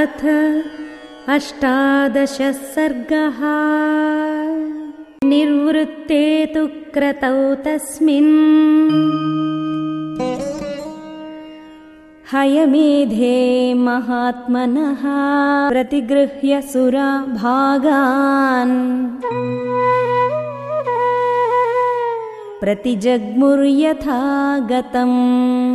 अथ अष्टादशः सर्गः। निर्वृत्ते तु क्रतौ तस्मिन्। हयमेधे महात्मनः प्रतिगृह्य सुरा भागान्। प्रतिजग्मुर्यथा गतम्